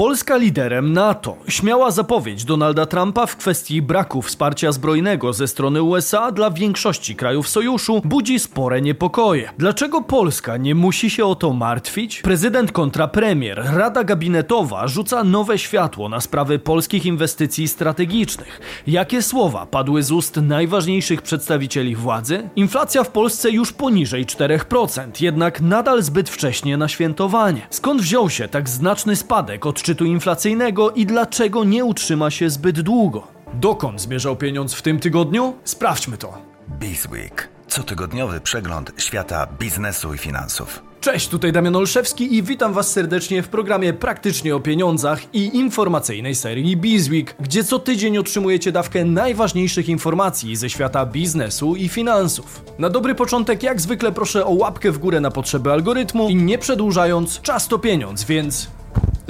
Polska liderem NATO. Śmiała zapowiedź Donalda Trumpa w kwestii braku wsparcia zbrojnego ze strony USA dla większości krajów sojuszu budzi spore niepokoje. Dlaczego Polska nie musi się o to martwić? Prezydent kontra premier, Rada Gabinetowa rzuca nowe światło na sprawy polskich inwestycji strategicznych. Jakie słowa padły z ust najważniejszych przedstawicieli władzy? Inflacja w Polsce już poniżej 4%, jednak nadal zbyt wcześnie na świętowanie. Skąd wziął się tak znaczny spadek odczytu inflacyjnego i dlaczego nie utrzyma się zbyt długo? Dokąd zmierzał pieniądz w tym tygodniu? Sprawdźmy to. Bizweek. Cotygodniowy przegląd świata biznesu i finansów. Cześć, tutaj Damian Olszewski i witam Was serdecznie w programie Praktycznie o Pieniądzach i informacyjnej serii Bizweek, gdzie co tydzień otrzymujecie dawkę najważniejszych informacji ze świata biznesu i finansów. Na dobry początek, jak zwykle proszę o łapkę w górę na potrzeby algorytmu i nie przedłużając, czas to pieniądz, więc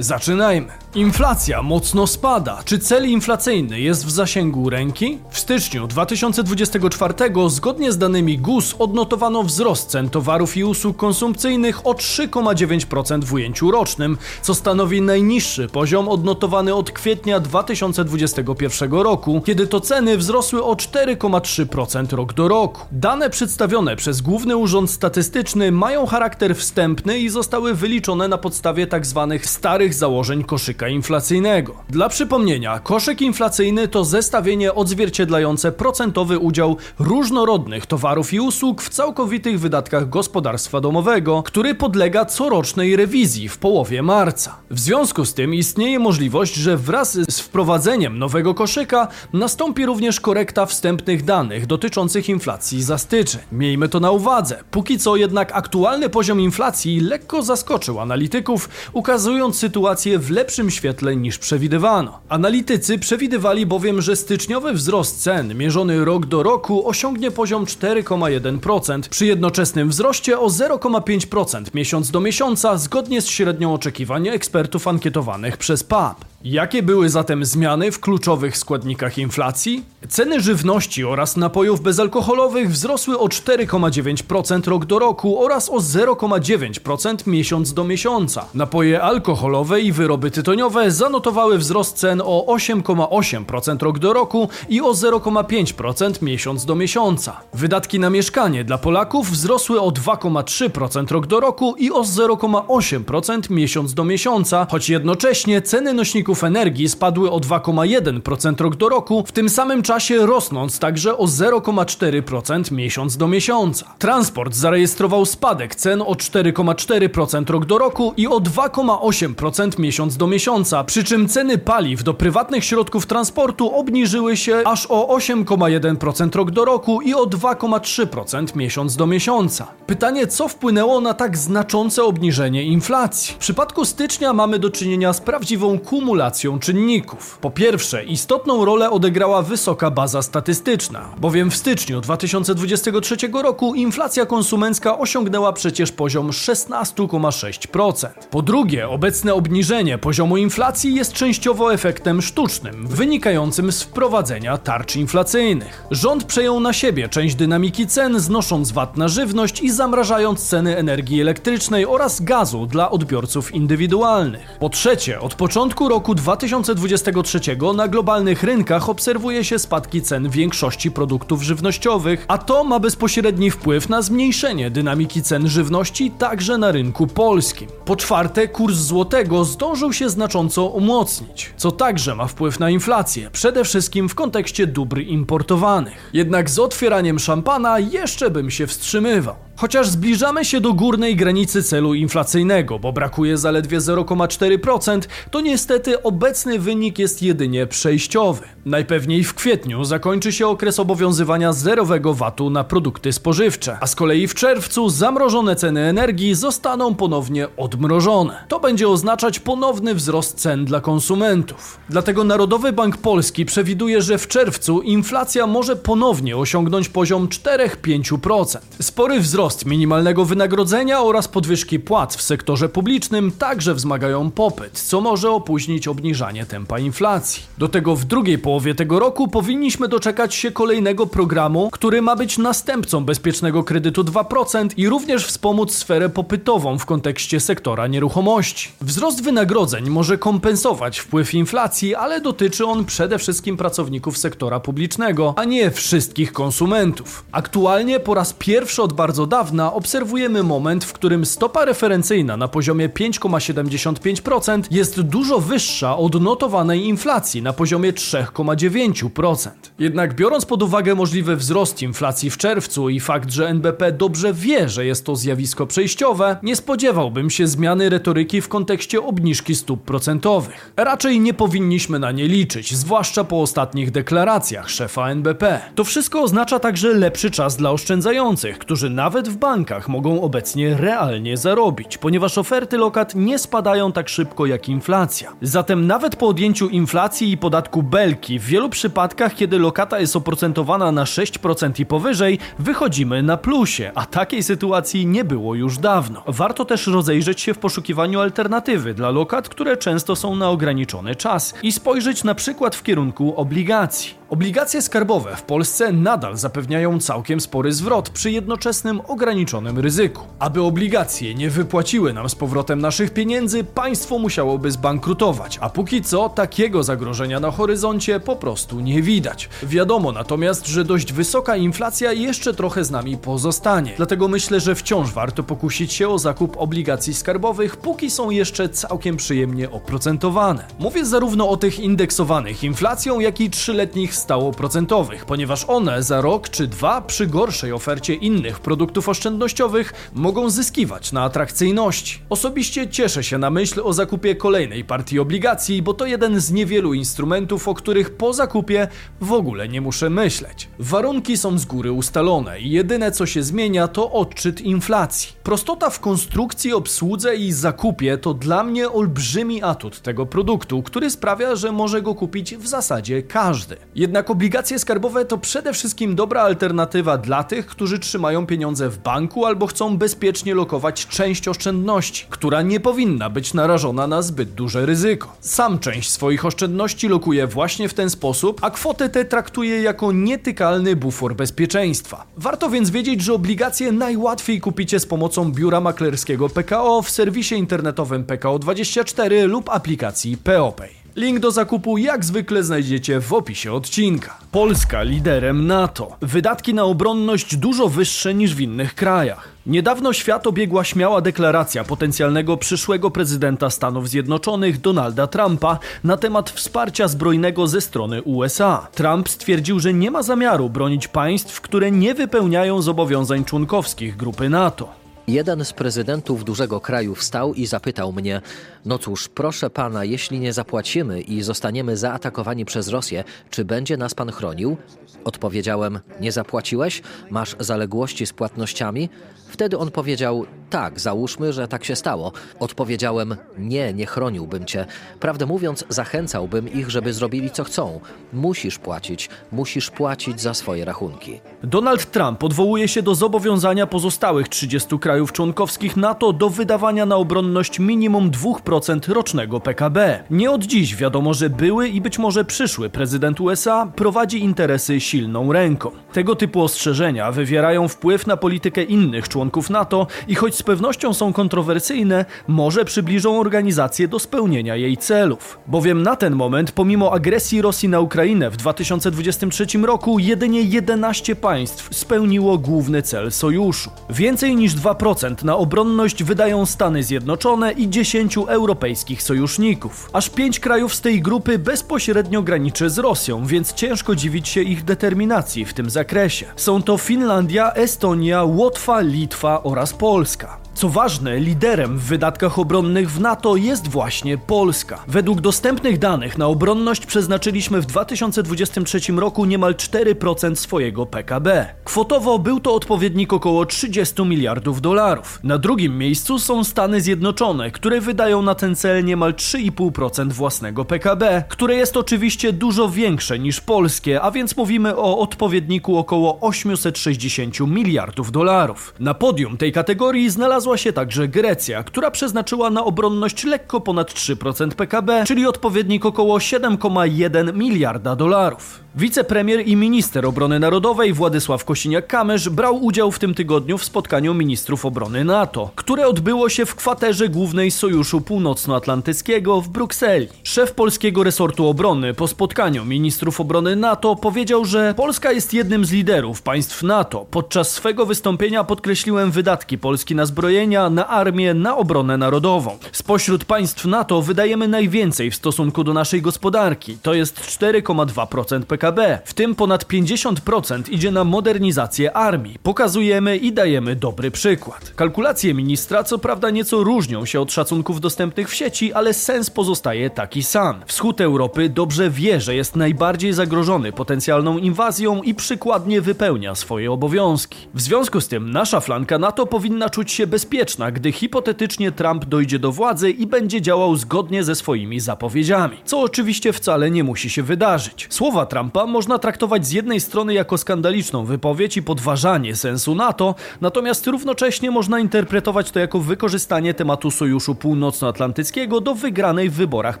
Zaczynajmy. Inflacja mocno spada. Czy cel inflacyjny jest w zasięgu ręki? W styczniu 2024 zgodnie z danymi GUS odnotowano wzrost cen towarów i usług konsumpcyjnych o 3,9% w ujęciu rocznym, co stanowi najniższy poziom odnotowany od kwietnia 2021 roku, kiedy to ceny wzrosły o 4,3% rok do roku. Dane przedstawione przez Główny Urząd Statystyczny mają charakter wstępny i zostały wyliczone na podstawie tzw. Tak starych założeń koszyka inflacyjnego. Dla przypomnienia, koszyk inflacyjny to zestawienie odzwierciedlające procentowy udział różnorodnych towarów i usług w całkowitych wydatkach gospodarstwa domowego, który podlega corocznej rewizji w połowie marca. W związku z tym istnieje możliwość, że wraz z wprowadzeniem nowego koszyka nastąpi również korekta wstępnych danych dotyczących inflacji za styczeń. Miejmy to na uwadze. Póki co jednak aktualny poziom inflacji lekko zaskoczył analityków, ukazując sytuację w lepszym świetle niż przewidywano. Analitycy przewidywali bowiem, że styczniowy wzrost cen mierzony rok do roku osiągnie poziom 4,1% przy jednoczesnym wzroście o 0,5% miesiąc do miesiąca zgodnie z średnią oczekiwań ekspertów ankietowanych przez PAP. Jakie były zatem zmiany w kluczowych składnikach inflacji? Ceny żywności oraz napojów bezalkoholowych wzrosły o 4,9% rok do roku oraz o 0,9% miesiąc do miesiąca. Napoje alkoholowe i wyroby tytoniowe zanotowały wzrost cen o 8,8% rok do roku i o 0,5% miesiąc do miesiąca. Wydatki na mieszkanie dla Polaków wzrosły o 2,3% rok do roku i o 0,8% miesiąc do miesiąca, choć jednocześnie ceny nośników nośników energii spadły o 2,1% rok do roku, w tym samym czasie rosnąc także o 0,4% miesiąc do miesiąca. Transport zarejestrował spadek cen o 4,4% rok do roku i o 2,8% miesiąc do miesiąca, przy czym ceny paliw do prywatnych środków transportu obniżyły się aż o 8,1% rok do roku i o 2,3% miesiąc do miesiąca. Pytanie, co wpłynęło na tak znaczące obniżenie inflacji? W przypadku stycznia mamy do czynienia z prawdziwą kumulacją czynników. Po pierwsze, istotną rolę odegrała wysoka baza statystyczna, bowiem w styczniu 2023 roku inflacja konsumencka osiągnęła przecież poziom 16,6%. Po drugie, obecne obniżenie poziomu inflacji jest częściowo efektem sztucznym, wynikającym z wprowadzenia tarcz inflacyjnych. Rząd przejął na siebie część dynamiki cen, znosząc VAT na żywność i zamrażając ceny energii elektrycznej oraz gazu dla odbiorców indywidualnych. Po trzecie, od początku roku roku 2023 na globalnych rynkach obserwuje się spadki cen większości produktów żywnościowych, a to ma bezpośredni wpływ na zmniejszenie dynamiki cen żywności także na rynku polskim. Po czwarte, kurs złotego zdążył się znacząco umocnić, co także ma wpływ na inflację, przede wszystkim w kontekście dóbr importowanych. Jednak z otwieraniem szampana jeszcze bym się wstrzymywał. Chociaż zbliżamy się do górnej granicy celu inflacyjnego, bo brakuje zaledwie 0,4%, to niestety obecny wynik jest jedynie przejściowy. Najpewniej w kwietniu zakończy się okres obowiązywania zerowego VAT-u na produkty spożywcze, a z kolei w czerwcu zamrożone ceny energii zostaną ponownie odmrożone. To będzie oznaczać ponowny wzrost cen dla konsumentów. Dlatego Narodowy Bank Polski przewiduje, że w czerwcu inflacja może ponownie osiągnąć poziom 4-5%. Spory wzrost Wzrost minimalnego wynagrodzenia oraz podwyżki płac w sektorze publicznym także wzmagają popyt, co może opóźnić obniżanie tempa inflacji. Do tego w drugiej połowie tego roku powinniśmy doczekać się kolejnego programu, który ma być następcą bezpiecznego kredytu 2% i również wspomóc sferę popytową w kontekście sektora nieruchomości. Wzrost wynagrodzeń może kompensować wpływ inflacji, ale dotyczy on przede wszystkim pracowników sektora publicznego, a nie wszystkich konsumentów. Aktualnie po raz pierwszy od bardzo dawna obserwujemy moment, w którym stopa referencyjna na poziomie 5,75% jest dużo wyższa od notowanej inflacji na poziomie 3,9%. Jednak biorąc pod uwagę możliwy wzrost inflacji w czerwcu i fakt, że NBP dobrze wie, że jest to zjawisko przejściowe, nie spodziewałbym się zmiany retoryki w kontekście obniżki stóp procentowych. Raczej nie powinniśmy na nie liczyć, zwłaszcza po ostatnich deklaracjach szefa NBP. To wszystko oznacza także lepszy czas dla oszczędzających, którzy nawet w bankach mogą obecnie realnie zarobić, ponieważ oferty lokat nie spadają tak szybko jak inflacja. Zatem nawet po odjęciu inflacji i podatku belki, w wielu przypadkach, kiedy lokata jest oprocentowana na 6% i powyżej, wychodzimy na plusie, a takiej sytuacji nie było już dawno. Warto też rozejrzeć się w poszukiwaniu alternatywy dla lokat, które często są na ograniczony czas i spojrzeć na przykład w kierunku obligacji. Obligacje skarbowe w Polsce nadal zapewniają całkiem spory zwrot przy jednoczesnym ograniczonym ryzyku. Aby obligacje nie wypłaciły nam z powrotem naszych pieniędzy, państwo musiałoby zbankrutować, a póki co takiego zagrożenia na horyzoncie po prostu nie widać. Wiadomo natomiast, że dość wysoka inflacja jeszcze trochę z nami pozostanie. Dlatego myślę, że wciąż warto pokusić się o zakup obligacji skarbowych, póki są jeszcze całkiem przyjemnie oprocentowane. Mówię zarówno o tych indeksowanych inflacją, jak i trzyletnich stałoprocentowych, ponieważ one za rok czy dwa przy gorszej ofercie innych produktów oszczędnościowych mogą zyskiwać na atrakcyjności. Osobiście cieszę się na myśl o zakupie kolejnej partii obligacji, bo to jeden z niewielu instrumentów, o których po zakupie w ogóle nie muszę myśleć. Warunki są z góry ustalone i jedyne co się zmienia to odczyt inflacji. Prostota w konstrukcji, obsłudze i zakupie to dla mnie olbrzymi atut tego produktu, który sprawia, że może go kupić w zasadzie każdy. Jednak obligacje skarbowe to przede wszystkim dobra alternatywa dla tych, którzy trzymają pieniądze w banku albo chcą bezpiecznie lokować część oszczędności, która nie powinna być narażona na zbyt duże ryzyko. Sam część swoich oszczędności lokuję właśnie w ten sposób, a kwotę tę traktuję jako nietykalny bufor bezpieczeństwa. Warto więc wiedzieć, że obligacje najłatwiej kupicie z pomocą biura maklerskiego PKO w serwisie internetowym PKO24 lub aplikacji POPay. Link do zakupu jak zwykle znajdziecie w opisie odcinka. Polska liderem NATO. Wydatki na obronność dużo wyższe niż w innych krajach. Niedawno świat obiegła śmiała deklaracja potencjalnego przyszłego prezydenta Stanów Zjednoczonych Donalda Trumpa na temat wsparcia zbrojnego ze strony USA. Trump stwierdził, że nie ma zamiaru bronić państw, które nie wypełniają zobowiązań członkowskich grupy NATO. Jeden z prezydentów dużego kraju wstał i zapytał mnie: No cóż, proszę pana, jeśli nie zapłacimy i zostaniemy zaatakowani przez Rosję, czy będzie nas pan chronił? Odpowiedziałem: Nie zapłaciłeś? Masz zaległości z płatnościami? Wtedy on powiedział: Tak, załóżmy, że tak się stało. Odpowiedziałem: Nie, nie chroniłbym cię. Prawdę mówiąc, zachęcałbym ich, żeby zrobili co chcą. Musisz płacić, musisz płacić za swoje rachunki. Donald Trump odwołuje się do zobowiązania pozostałych 30 krajów członkowskich NATO do wydawania na obronność minimum 2% rocznego PKB. Nie od dziś wiadomo, że były i być może przyszły prezydent USA prowadzi interesy silną ręką. Tego typu ostrzeżenia wywierają wpływ na politykę innych członków NATO i choć z pewnością są kontrowersyjne, może przybliżą organizację do spełnienia jej celów. Bowiem na ten moment, pomimo agresji Rosji na Ukrainę w 2023 roku, jedynie 11 państw spełniło główny cel sojuszu. Więcej niż 2% na obronność wydają Stany Zjednoczone i 10 europejskich sojuszników. Aż 5 krajów z tej grupy bezpośrednio graniczy z Rosją, więc ciężko dziwić się ich determinacji w tym zakresie. Są to Finlandia, Estonia, Łotwa, Litwa oraz Polska. Co ważne, liderem w wydatkach obronnych w NATO jest właśnie Polska. Według dostępnych danych na obronność przeznaczyliśmy w 2023 roku niemal 4% swojego PKB. Kwotowo był to odpowiednik około 30 miliardów dolarów. Na drugim miejscu są Stany Zjednoczone, które wydają na ten cel niemal 3,5% własnego PKB, które jest oczywiście dużo większe niż polskie, a więc mówimy o odpowiedniku około 860 miliardów dolarów. Na podium tej kategorii znalazła się także Grecja, która przeznaczyła na obronność lekko ponad 3% PKB, czyli odpowiednik około 7,1 miliarda dolarów. Wicepremier i minister obrony narodowej Władysław Kosiniak-Kamysz brał udział w tym tygodniu w spotkaniu ministrów obrony NATO, które odbyło się w kwaterze głównej Sojuszu Północnoatlantyckiego w Brukseli. Szef polskiego resortu obrony po spotkaniu ministrów obrony NATO powiedział, że Polska jest jednym z liderów państw NATO. Podczas swego wystąpienia podkreśliłem wydatki Polski na zbrojenia, na armię, na obronę narodową. Spośród państw NATO wydajemy najwięcej w stosunku do naszej gospodarki. To jest 4,2% PKB. W tym ponad 50% idzie na modernizację armii. Pokazujemy i dajemy dobry przykład. Kalkulacje ministra co prawda nieco różnią się od szacunków dostępnych w sieci, ale sens pozostaje taki sam. Wschód Europy dobrze wie, że jest najbardziej zagrożony potencjalną inwazją i przykładnie wypełnia swoje obowiązki. W związku z tym nasza flanka NATO powinna czuć się bezpieczna, gdy hipotetycznie Trump dojdzie do władzy i będzie działał zgodnie ze swoimi zapowiedziami. Co oczywiście wcale nie musi się wydarzyć. Słowa Trumpa można traktować z jednej strony jako skandaliczną wypowiedź i podważanie sensu NATO, natomiast równocześnie można interpretować to jako wykorzystanie tematu Sojuszu Północnoatlantyckiego do wygranej w wyborach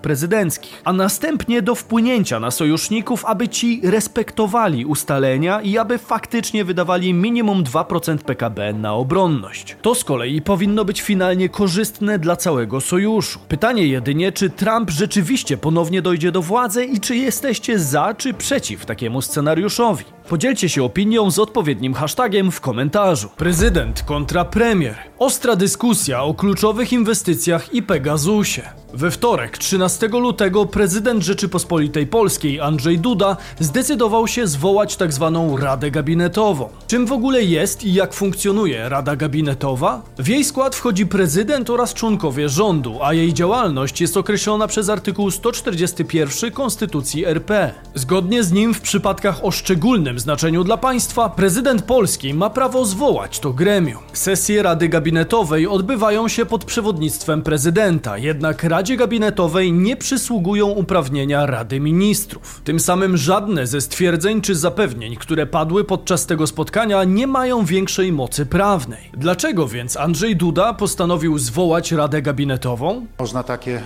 prezydenckich, a następnie do wpłynięcia na sojuszników, aby ci respektowali ustalenia i aby faktycznie wydawali minimum 2% PKB na obronność. To z kolei powinno być finalnie korzystne dla całego sojuszu. Pytanie jedynie, czy Trump rzeczywiście ponownie dojdzie do władzy i czy jesteście za czy przeciw takiemu scenariuszowi. Podzielcie się opinią z odpowiednim hashtagiem w komentarzu. Prezydent kontra premier. Ostra dyskusja o kluczowych inwestycjach i Pegasusie. We wtorek, 13 lutego, prezydent Rzeczypospolitej Polskiej Andrzej Duda zdecydował się zwołać tzw. Radę Gabinetową. Czym w ogóle jest i jak funkcjonuje Rada Gabinetowa? W jej skład wchodzi prezydent oraz członkowie rządu, a jej działalność jest określona przez artykuł 141 Konstytucji RP. Zgodnie z nim, w przypadkach o szczególnym znaczeniu dla państwa, prezydent Polski ma prawo zwołać to gremium. Sesje Rady Gabinetowej odbywają się pod przewodnictwem prezydenta, jednak Radzie Gabinetowej nie przysługują uprawnienia Rady Ministrów. Tym samym żadne ze stwierdzeń czy zapewnień, które padły podczas tego spotkania, nie mają większej mocy prawnej. Dlaczego więc Andrzej Duda postanowił zwołać Radę Gabinetową? Można takie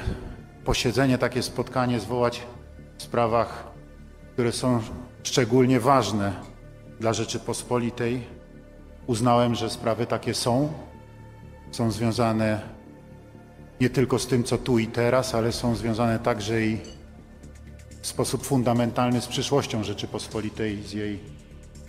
posiedzenie, takie spotkanie zwołać w sprawach, które są szczególnie ważne dla Rzeczypospolitej. Uznałem, że sprawy takie są. Są związane nie tylko z tym, co tu i teraz, ale są związane także i w sposób fundamentalny z przyszłością Rzeczypospolitej, z jej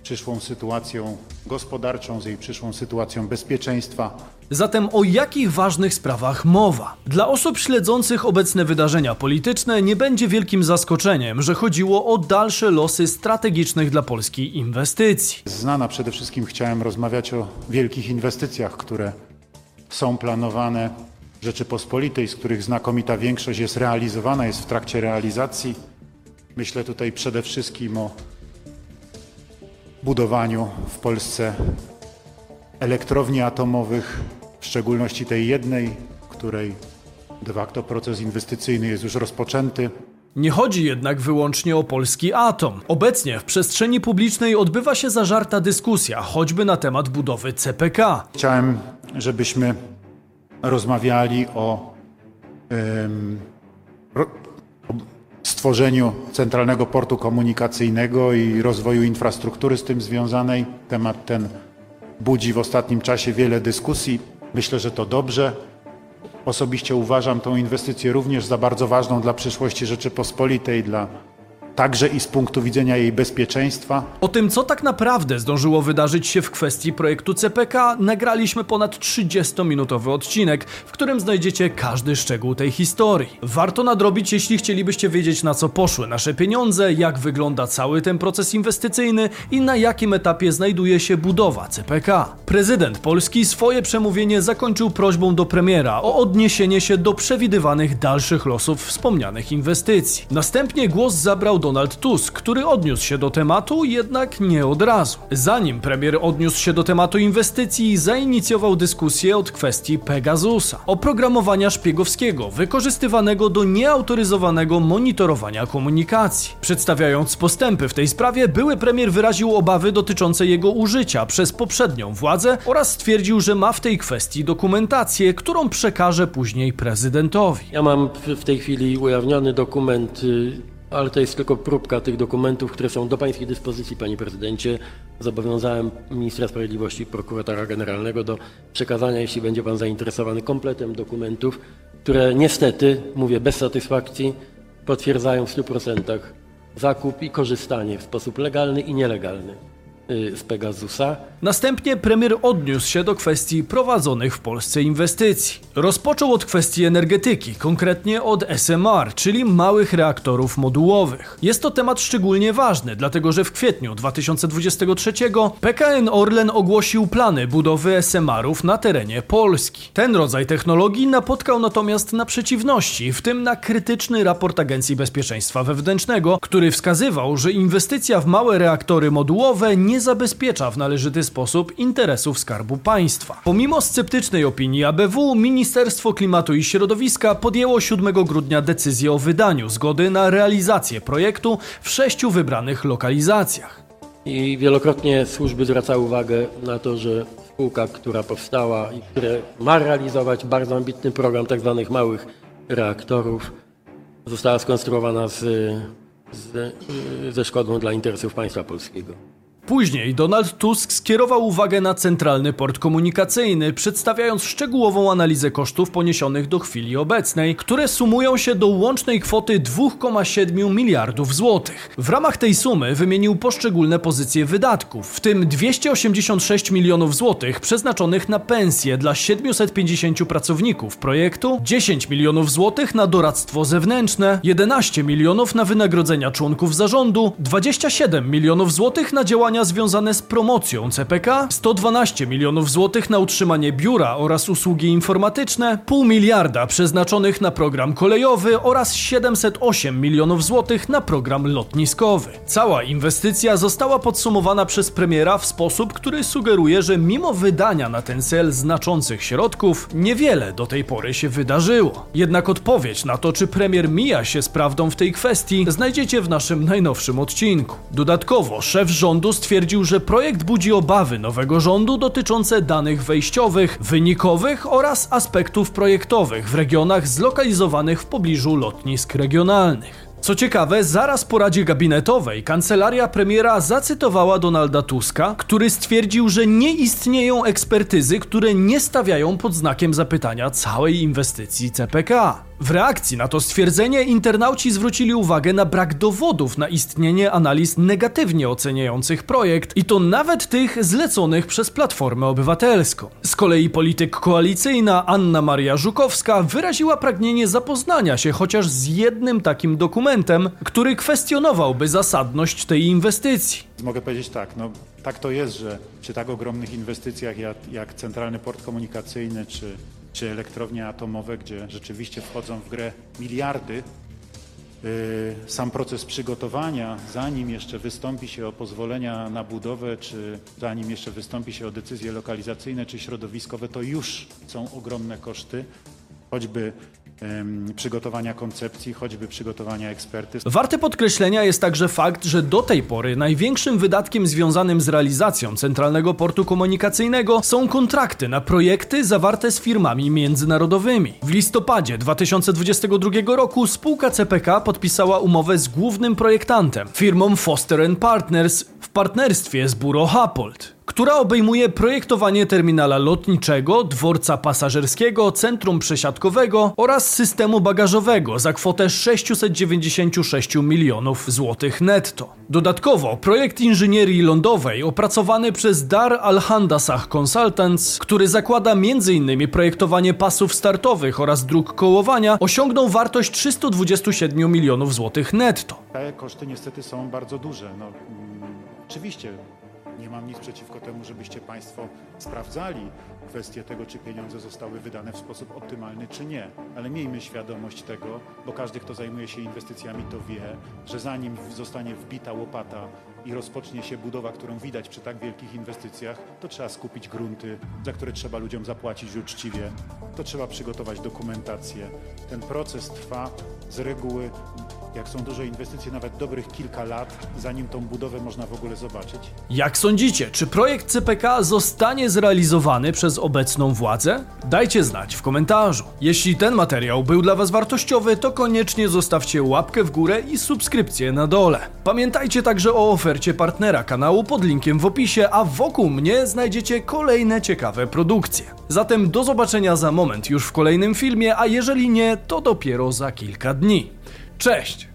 przyszłą sytuacją gospodarczą, z jej przyszłą sytuacją bezpieczeństwa. Zatem o jakich ważnych sprawach mowa? Dla osób śledzących obecne wydarzenia polityczne nie będzie wielkim zaskoczeniem, że chodziło o dalsze losy strategicznych dla Polski inwestycji. Znana przede wszystkim chciałem rozmawiać o wielkich inwestycjach, które są planowane Rzeczypospolitej, z których znakomita większość jest realizowana, jest w trakcie realizacji. Myślę tutaj przede wszystkim o budowaniu w Polsce elektrowni atomowych, w szczególności tej jednej, której de facto proces inwestycyjny jest już rozpoczęty. Nie chodzi jednak wyłącznie o polski atom. Obecnie w przestrzeni publicznej odbywa się zażarta dyskusja, choćby na temat budowy CPK. Chciałem, żebyśmy rozmawiali o, stworzeniu centralnego portu komunikacyjnego i rozwoju infrastruktury z tym związanej. Temat ten budzi w ostatnim czasie wiele dyskusji. Myślę, że to dobrze. Osobiście uważam tą inwestycję również za bardzo ważną dla przyszłości Rzeczypospolitej, dla także i z punktu widzenia jej bezpieczeństwa. O tym, co tak naprawdę zdążyło wydarzyć się w kwestii projektu CPK, nagraliśmy ponad 30-minutowy odcinek, w którym znajdziecie każdy szczegół tej historii. Warto nadrobić, jeśli chcielibyście wiedzieć, na co poszły nasze pieniądze, jak wygląda cały ten proces inwestycyjny i na jakim etapie znajduje się budowa CPK. Prezydent Polski swoje przemówienie zakończył prośbą do premiera o odniesienie się do przewidywanych dalszych losów wspomnianych inwestycji. Następnie głos zabrał Donald Tusk, który odniósł się do tematu, jednak nie od razu. Zanim premier odniósł się do tematu inwestycji, zainicjował dyskusję od kwestii Pegasusa, oprogramowania szpiegowskiego, wykorzystywanego do nieautoryzowanego monitorowania komunikacji. Przedstawiając postępy w tej sprawie, były premier wyraził obawy dotyczące jego użycia przez poprzednią władzę oraz stwierdził, że ma w tej kwestii dokumentację, którą przekaże później prezydentowi. Ja mam w tej chwili ujawniony dokument, y, ale to jest tylko próbka tych dokumentów, które są do Pańskiej dyspozycji, Panie Prezydencie. Zobowiązałem Ministra Sprawiedliwości i Prokuratora Generalnego do przekazania, jeśli będzie Pan zainteresowany, kompletem dokumentów, które niestety, mówię bez satysfakcji, potwierdzają w 100% zakup i korzystanie w sposób legalny i nielegalny z Pegasusa. Następnie premier odniósł się do kwestii prowadzonych w Polsce inwestycji. Rozpoczął od kwestii energetyki, konkretnie od SMR, czyli małych reaktorów modułowych. Jest to temat szczególnie ważny, dlatego że w kwietniu 2023 PKN Orlen ogłosił plany budowy SMR-ów na terenie Polski. Ten rodzaj technologii napotkał natomiast na przeciwności, w tym na krytyczny raport Agencji Bezpieczeństwa Wewnętrznego, który wskazywał, że inwestycja w małe reaktory modułowe nie zabezpiecza w należyty sposób interesów Skarbu Państwa. Pomimo sceptycznej opinii ABW, Ministerstwo Klimatu i Środowiska podjęło 7 grudnia decyzję o wydaniu zgody na realizację projektu w sześciu wybranych lokalizacjach. I wielokrotnie służby zwracały uwagę na to, że spółka, która powstała i która ma realizować bardzo ambitny program tzw. małych reaktorów, została skonstruowana z, z, ze szkodą dla interesów państwa polskiego. Później Donald Tusk skierował uwagę na centralny port komunikacyjny, przedstawiając szczegółową analizę kosztów poniesionych do chwili obecnej, które sumują się do łącznej kwoty 2,7 miliardów złotych. W ramach tej sumy wymienił poszczególne pozycje wydatków, w tym 286 milionów złotych przeznaczonych na pensje dla 750 pracowników projektu, 10 milionów złotych na doradztwo zewnętrzne, 11 milionów na wynagrodzenia członków zarządu, 27 milionów złotych na działania związane z promocją CPK, 112 milionów złotych na utrzymanie biura oraz usługi informatyczne, pół miliarda przeznaczonych na program kolejowy oraz 708 milionów złotych na program lotniskowy. Cała inwestycja została podsumowana przez premiera w sposób, który sugeruje, że mimo wydania na ten cel znaczących środków, niewiele do tej pory się wydarzyło. Jednak odpowiedź na to, czy premier mija się z prawdą w tej kwestii, znajdziecie w naszym najnowszym odcinku. Dodatkowo szef rządu stwierdził, że projekt budzi obawy nowego rządu dotyczące danych wejściowych, wynikowych oraz aspektów projektowych w regionach zlokalizowanych w pobliżu lotnisk regionalnych. Co ciekawe, zaraz po radzie gabinetowej kancelaria premiera zacytowała Donalda Tuska, który stwierdził, że nie istnieją ekspertyzy, które nie stawiają pod znakiem zapytania całej inwestycji CPK. W reakcji na to stwierdzenie internauci zwrócili uwagę na brak dowodów na istnienie analiz negatywnie oceniających projekt i to nawet tych zleconych przez Platformę Obywatelską. Z kolei polityk koalicyjna Anna Maria Żukowska wyraziła pragnienie zapoznania się chociaż z jednym takim dokumentem, który kwestionowałby zasadność tej inwestycji. Mogę powiedzieć tak, no tak to jest, że przy tak ogromnych inwestycjach jak, jak Centralny Port Komunikacyjny czy, czy elektrownie atomowe, gdzie rzeczywiście wchodzą w grę miliardy, yy, sam proces przygotowania, zanim jeszcze wystąpi się o pozwolenia na budowę, czy zanim jeszcze wystąpi się o decyzje lokalizacyjne czy środowiskowe, to już są ogromne koszty, choćby przygotowania koncepcji, choćby przygotowania ekspertyz. Warte podkreślenia jest także fakt, że do tej pory największym wydatkiem związanym z realizacją Centralnego Portu Komunikacyjnego są kontrakty na projekty zawarte z firmami międzynarodowymi. W listopadzie 2022 roku spółka CPK podpisała umowę z głównym projektantem, firmą Foster Partners w partnerstwie z Buro Happold. Która obejmuje projektowanie terminala lotniczego, dworca pasażerskiego, centrum przesiadkowego oraz systemu bagażowego za kwotę 696 milionów złotych netto. Dodatkowo projekt inżynierii lądowej opracowany przez Dar Al-Handasah Consultants, który zakłada m.in. projektowanie pasów startowych oraz dróg kołowania, osiągnął wartość 327 milionów złotych netto. Te koszty niestety są bardzo duże. No, mm, oczywiście nie mam nic przeciwko temu, żebyście Państwo sprawdzali kwestię tego, czy pieniądze zostały wydane w sposób optymalny, czy nie. Ale miejmy świadomość tego, bo każdy, kto zajmuje się inwestycjami, to wie, że zanim zostanie wbita łopata i rozpocznie się budowa, którą widać przy tak wielkich inwestycjach, to trzeba skupić grunty, za które trzeba ludziom zapłacić uczciwie. To trzeba przygotować dokumentację. Ten proces trwa z reguły, jak są duże inwestycje, nawet dobrych kilka lat, zanim tą budowę można w ogóle zobaczyć. Jak sądzicie, czy projekt CPK zostanie zrealizowany przez obecną władzę? Dajcie znać w komentarzu. Jeśli ten materiał był dla Was wartościowy, to koniecznie zostawcie łapkę w górę i subskrypcję na dole. Pamiętajcie także o ofercie partnera kanału pod linkiem w opisie, a wokół mnie znajdziecie kolejne ciekawe produkcje. Zatem do zobaczenia za moment już w kolejnym filmie, a jeżeli nie, to dopiero za kilka dni. Cześć!